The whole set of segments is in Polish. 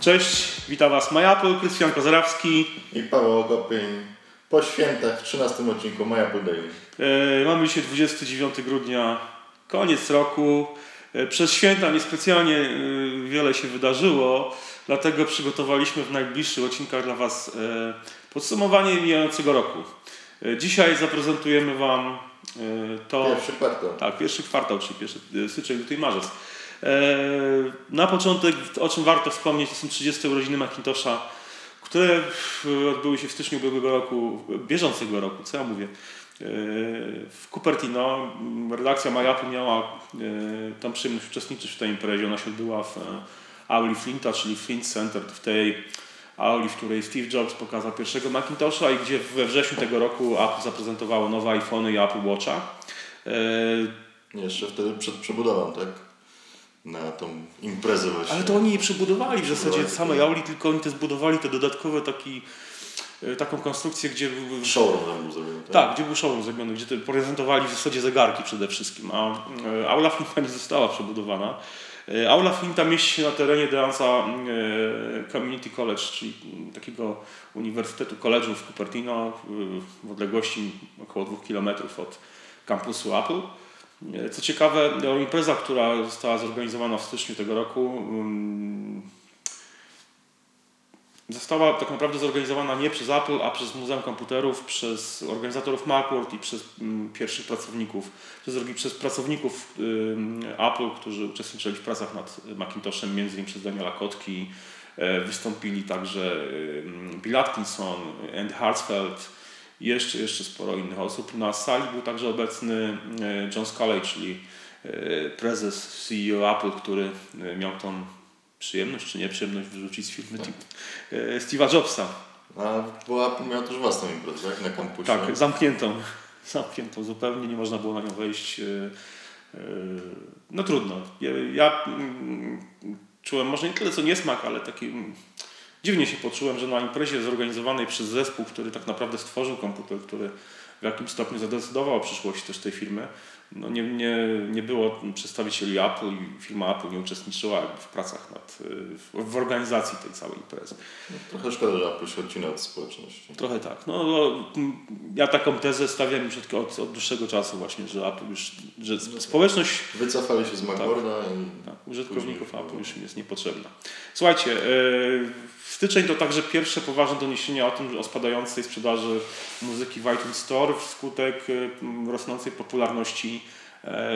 Cześć, witam Was Majapol, Krystian Kozarawski. I Paweł Ogopień po świętach w 13 odcinku Majapol Daily. E, mamy dzisiaj 29 grudnia, koniec roku. E, przez święta niespecjalnie e, wiele się wydarzyło, dlatego przygotowaliśmy w najbliższych odcinkach dla Was podsumowanie mijającego roku. Dzisiaj zaprezentujemy Wam to... Pierwszy kwartał. Tak, pierwszy kwartał, czyli pierwszy styczeń, luty i marzec. E, Na początek, o czym warto wspomnieć, to są 30 urodziny Macintosha, które odbyły się w styczniu ubiegłego roku, bieżącego roku, co ja mówię, e, w Cupertino. Redakcja MyApple miała e, tam przyjemność uczestniczyć w tej imprezie. Ona się odbyła w auli Flinta, czyli Flint Center, w tej auli, w której Steve Jobs pokazał pierwszego Macintosha i gdzie we wrześniu tego roku Apple zaprezentowało nowe iPhony i Apple Watcha. Jeszcze wtedy przed przebudową, tak? Na tą imprezę właśnie. Ale to oni je przebudowali w zasadzie tak. auli, tylko oni te zbudowali te dodatkowe taki, e, taką konstrukcję, gdzie były- Showroom tam był zrobiony, tak? tak, gdzie był showroom zrobiony, gdzie prezentowali w zasadzie zegarki przede wszystkim, a e, aula Flinta nie została przebudowana. E, Aula Flinta mieści się na terenie Deanza e, Community College, czyli takiego uniwersytetu college'u w Cupertino w odległości około 2 km od kampusu Apple. Co ciekawe, impreza, która została zorganizowana w styczniu tego roku, mm, została tak naprawdę zorganizowana nie przez Apple, a przez Muzeum Komputerów, przez organizatorów Macworld i przez mm, pierwszych pracowników, przez, przez pracowników ym, Apple, którzy uczestniczyli w pracach nad Macintoshem, między innymi przez Daniela Kotki. E, Wystąpili także Bill Atkinson, Andy Hartsfeld i jeszcze, jeszcze sporo innych osób. Na sali był także obecny e, John Sculley, czyli e, prezes CEO Apple, który e, miał tą przyjemność czy nieprzyjemność wyrzucić z firmy Tak. Steve'a Jobsa. A bo Apple miał też własną imprezę, tak? Na kampusie. Tak, zamkniętą. Zamkniętą zupełnie, nie można było na nią wejść. No trudno. Ja, ja mm, czułem może nie tyle co niesmak, ale taki mm, dziwnie się poczułem, że na imprezie zorganizowanej przez zespół, który tak naprawdę stworzył komputer, który w jakimś stopniu zadecydował o przyszłości też tej firmy, no nie, nie, nie było przedstawicieli Apple i firma Apple nie uczestniczyła w pracach nad, e, w, w organizacji tej całej imprezy. No, trochę szkoda, że Apple się odcina od społeczności. Trochę tak. No, no, ja taką tezę stawiam już od, od, od dłuższego czasu właśnie, że Apple już, że sp- społeczność Wycofali się z Macworlda i... tak, użytkowników Apple już im jest niepotrzebna. Słuchajcie, e, styczeń to także pierwsze poważne doniesienia o tym, że o spadającej sprzedaży muzyki w iTunes Store wskutek e, rosnącej popularności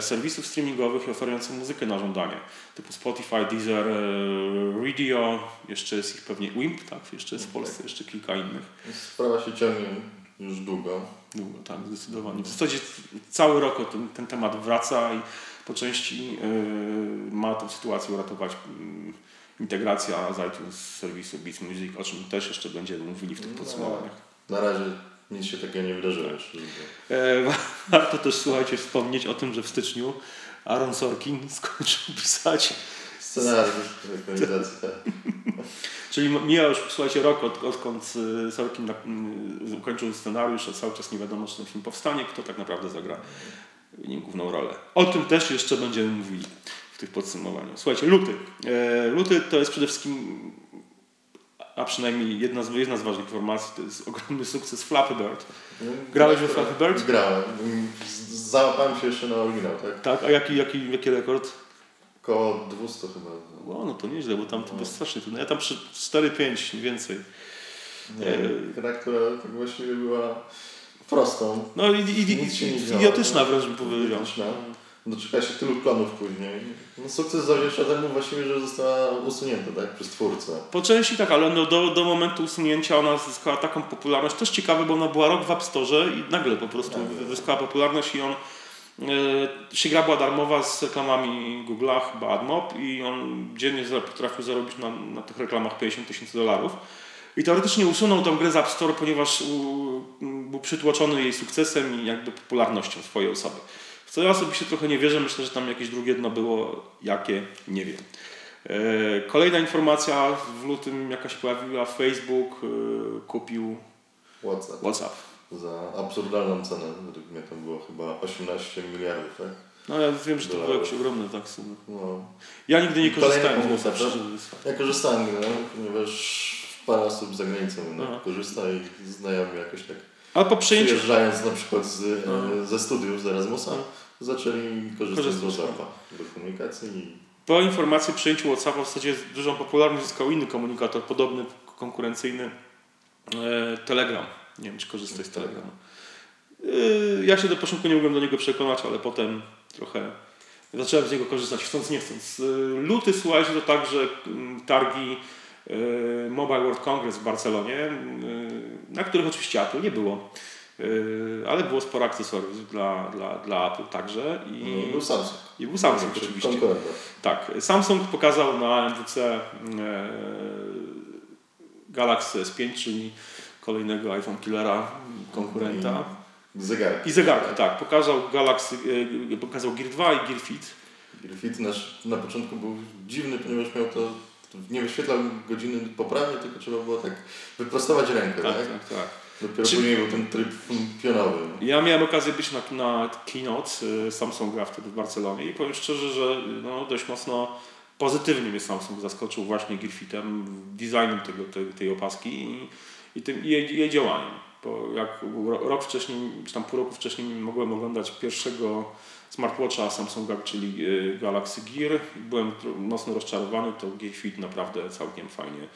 serwisów streamingowych i oferujących muzykę na żądanie, typu Spotify, Deezer, e, Radio, jeszcze jest ich pewnie Wimp, tak, jeszcze jest w Polsce jeszcze kilka innych. Sprawa się ciągnie już długo. Długo, tak, zdecydowanie. W zasadzie cały rok ten, ten temat wraca i po części yy, ma tę sytuację uratować yy, integracja z iTunes z serwisu Beats Music, o czym też jeszcze będziemy mówili w tych No. podsumowaniach. Na razie nic się takiego nie wydarzyło. E, wa- warto też, słuchajcie, wspomnieć o tym, że w styczniu Aaron Sorkin skończył pisać, Scenariusz ekranizacji, tak. czyli mija już, słuchajcie, rok od, odkąd y, Sorkin ukończył scenariusz, a cały czas nie wiadomo, czy ten film powstanie, kto tak naprawdę zagra w nim główną rolę. O tym też jeszcze będziemy mówili w tych podsumowaniach. Słuchajcie, luty. E, luty to jest przede wszystkim, a przynajmniej jedna z, jedna z ważnych informacji, to jest ogromny sukces Flappy Bird. Grałeś we Flappy Bird? Grałem. Z- Załapałem się jeszcze na oryginał, tak? Tak, a jaki, jaki, jaki rekord? Koło 200 chyba. O, no to nieźle, bo tam to było strasznie trudne. Ja tam przy 4-5, nie więcej. Nie, E, gra, która tak właściwie była prostą. No i, i, i, idiotyczna wręcz bym powiedział. Idiotyczna. Doczeka się tylu klonów później. No sukces zawdzięcza temu właściwie, że została usunięta tak, przez twórcę. Po części tak, ale no do, do momentu usunięcia ona zyskała taką popularność. Też ciekawe, bo ona była rok w App Store i nagle po prostu Nagle. zyskała popularność i on e, się gra była darmowa z reklamami Google'a, chyba AdMob i on dziennie potrafił zarobić na, na tych reklamach 50 tysięcy dolarów. I teoretycznie usunął tą grę z App Store, ponieważ u, był przytłoczony jej sukcesem i jakby popularnością swojej osoby. W co ja osobiście trochę nie wierzę, myślę, że tam jakieś drugie dno było, jakie, nie wiem. E, Kolejna informacja w lutym jaka się pojawiła, Facebook e, kupił WhatsApp. WhatsApp. Za absurdalną cenę. Według mnie tam było chyba 18 miliardów, tak? No ja wiem, że to były jakieś ogromne tak sumy. No. Ja nigdy nie korzystałem z mówiąc. Ja korzystałem, no, ponieważ parę osób za granicą no, korzysta i znajomi jakoś tak Ale po przyjęciu... przyjeżdżając na przykład z, No. ze studiów z Erasmusa. Zaczęli korzystać z WhatsAppa do komunikacji Po informacji o przyjęciu WhatsAppa w zasadzie dużą popularność zyskał inny komunikator, podobny, konkurencyjny, e, Telegram. Nie wiem, czy korzystaj z Telegrama. E, ja się do początku nie mogłem do niego przekonać, ale potem trochę zacząłem z niego korzystać, chcąc nie chcąc. E, luty, słuchajcie, to także mm, targi Mobile World Congress w Barcelonie, na których oczywiście Apple nie było. E, Ale było sporo akcesoriów dla, dla, dla Apple także i, no, i był Samsung. i był Samsung Czyli oczywiście. Konkurent. Tak, Samsung pokazał na MWC e, Galaxy S5, czyli kolejnego iPhone killera, konkurenta. Zegarki. I zegarki, tak. Pokazał Galaxy, e, pokazał Gear 2 i Gear Fit. Fit nasz na początku był dziwny, ponieważ miał to, nie wyświetlał godziny poprawnie, tylko trzeba było tak wyprostować rękę, tak? Tak, tak, tak. Dopiero Czy- później był ten tryb pionowy. Ja miałem okazję być na, na keynote e, Samsunga wtedy w Barcelonie i powiem szczerze, że no, dość mocno pozytywnie mnie Samsung zaskoczył właśnie Gear Fitem, designem tego, tej, tej opaski i, i tym i jej, jej działaniem. Bo jak ro- rok wcześniej, czy tam pół roku wcześniej mogłem oglądać pierwszego smartwatcha Samsunga, czyli e, Galaxy Gear i byłem mocno rozczarowany, to Gear Fit naprawdę całkiem fajnie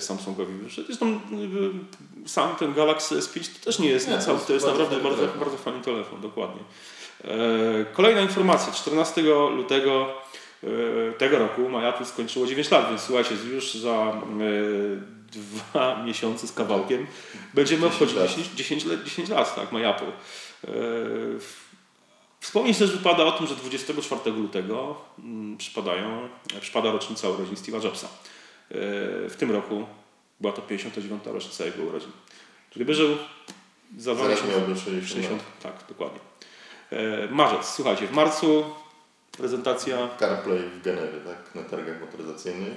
Samsungowi wyszedł. Zresztą e, sam ten Galaxy S5 to też nie jest, Nie, to jest to jest bardzo naprawdę bardzo, telefon. bardzo fajny telefon, dokładnie. E, Kolejna informacja. 14 lutego e, tego roku Majapu skończyło 9 lat, więc słuchajcie, już za e, dwa miesiące z kawałkiem będziemy 10 obchodzić lat. 10, 10, lat, 10 lat, tak, Majapu. E, Wspomnieć też wypada o tym, że 24 lutego mm, przypadają, przypada rocznica urodzin Steve'a Jobsa. E, W tym roku była to 59. rocznica jego urodzin. Gdyby żył za dwa Zaraz miesiące. miałby 60, 60, tak, dokładnie. E, marzec, słuchajcie, w marcu prezentacja. CarPlay w Genewie, tak? Na targach motoryzacyjnych.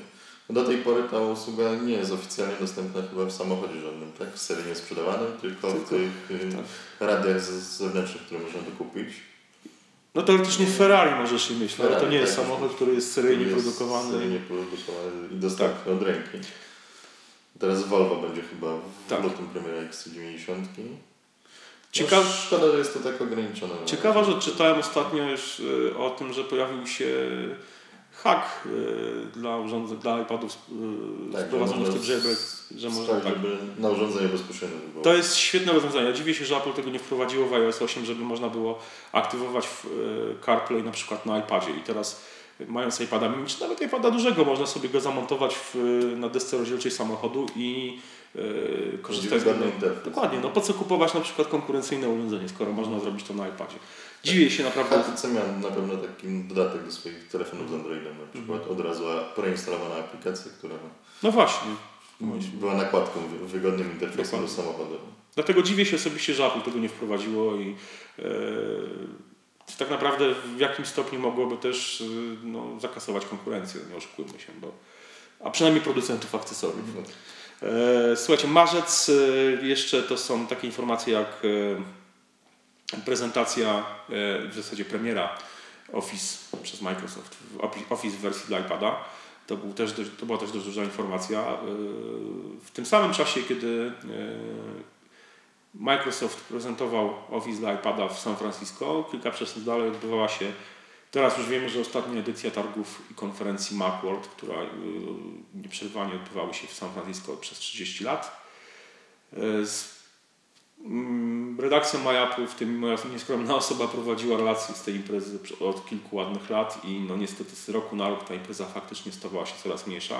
Do tej pory ta usługa nie jest oficjalnie dostępna chyba w samochodzie żadnym, tak? W seryjnie sprzedawanym, tylko, w Tylko- tych y, tak. radiach zewnętrznych, które można dokupić. No teoretycznie Ferrari możesz się myśleć, ale to nie jest tak. samochód, który jest seryjnie jest produkowany. Seryjnie produkowany i dostępny Tak. od ręki. Teraz Volvo będzie chyba w Tak. lutym premiera XC90. Ciekaw- No, szkoda, że jest to tak ograniczone. Ciekawa rzecz, czytałem ostatnio już y, o tym, że pojawił się hack y, dla urządzeń, dla iPadów y, Tak, w tym jailbreak, że można tak. na urządzenie bezpośrednio to było. To jest świetne rozwiązanie. Ja dziwię się, że Apple tego nie wprowadziło w iOS 8, żeby można było aktywować w, e, CarPlay na przykład na iPadzie. I teraz mając iPada mini, czy nawet iPada dużego, można sobie go zamontować w, na desce rozdzielczej samochodu i e, korzystać z interfejs. Dokładnie. No po co kupować na przykład konkurencyjne urządzenie, skoro można zrobić to na iPadzie. Dziwię się naprawdę. HTC miał na pewno taki dodatek do swoich telefonów z Androidem, na przykład Mhm. od razu preinstalowana aplikacja, która No właśnie. była nakładką, wy- wygodnym interfejsem do Dokładnie. samochodu. Dlatego dziwię się osobiście, że Apple tego nie wprowadziło i e, tak naprawdę w jakim stopniu mogłoby też e, no, zakasować konkurencję, nie oszukujmy się, bo, a przynajmniej producentów akcesoriów. E, słuchajcie, marzec e, jeszcze to są takie informacje jak e, prezentacja, w zasadzie premiera Office przez Microsoft, Office- w wersji dla iPada. To, był też dość, to była też dość duża informacja. W tym samym czasie, kiedy Microsoft prezentował Office dla iPada w San Francisco, kilka przesunięć dalej odbywała się Teraz już wiemy, że ostatnia edycja targów i konferencji Macworld, która y, nieprzerwanie odbywały się w San Francisco przez 30 lat. Y, mm, redakcją MyApple, w tym moja nieskromna osoba prowadziła relacje z tej imprezy od kilku ładnych lat i no niestety z roku na rok ta impreza faktycznie stawała się coraz mniejsza.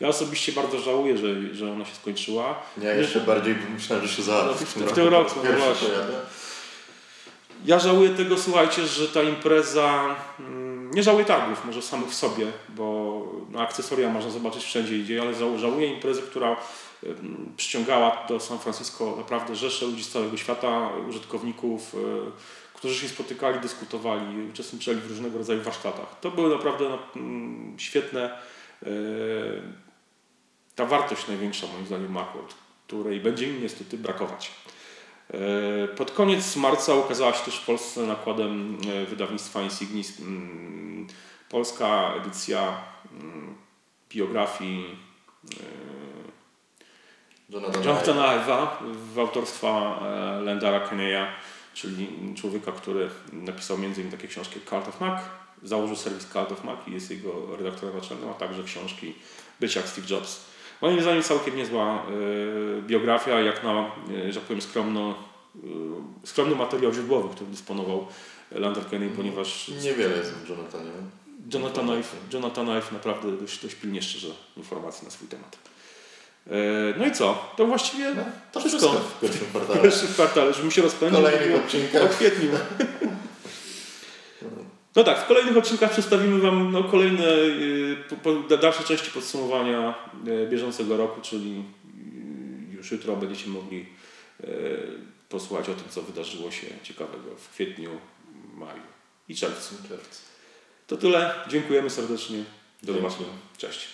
Ja osobiście bardzo żałuję, że, że ona się skończyła. Ja jeszcze bardziej myślałem, że się załatwi No, w- w tym roku, właśnie. Ja żałuję tego, słuchajcie, że ta impreza, mm, nie żałuję targów może samych w sobie, bo no, akcesoria można zobaczyć wszędzie idzie, ale żał- żałuję imprezy, która przyciągała do San Francisco naprawdę rzesze ludzi z całego świata, użytkowników, y, którzy się spotykali, dyskutowali, uczestniczyli w różnego rodzaju warsztatach. To były naprawdę no, świetne, y, ta wartość największa moim zdaniem Macworld, której będzie im niestety brakować. E, Pod koniec marca ukazała się też w Polsce nakładem e, wydawnictwa Insignis mm, polska edycja mm, biografii e, Jonathan Jonathana Ive'a w autorstwa Lendara Kenneya, czyli człowieka, który napisał m.in. takie książki jak Cult of Mac, założył serwis Cult of Mac i jest jego redaktorem naczelnym, a także książki Być jak Steve Jobs. Moim zdaniem całkiem niezła e, biografia, jak na, e, że tak powiem, skromno, e, skromny materiał źródłowy, który dysponował Lander Kenney, ponieważ Niewiele jest w Jonathanie. Jonathan Ive, Jonathan Ive naprawdę dość, dość pilnie szczerze informacji na swój temat. No i co? To właściwie No, to Wszystko. wszystko w pierwszym kwartale. pierwszy kwartale, żebym się rozpędził. Kolejnych mówił odcinkach. O kwietniu. No tak, w kolejnych odcinkach przedstawimy Wam no, kolejne y, dalsze części podsumowania y, bieżącego roku, czyli y, już jutro będziecie mogli posłuchać o tym, co wydarzyło się ciekawego w kwietniu, maju i czerwcu. Czerwcu. To tyle. Dziękujemy serdecznie. Do zobaczenia. Cześć.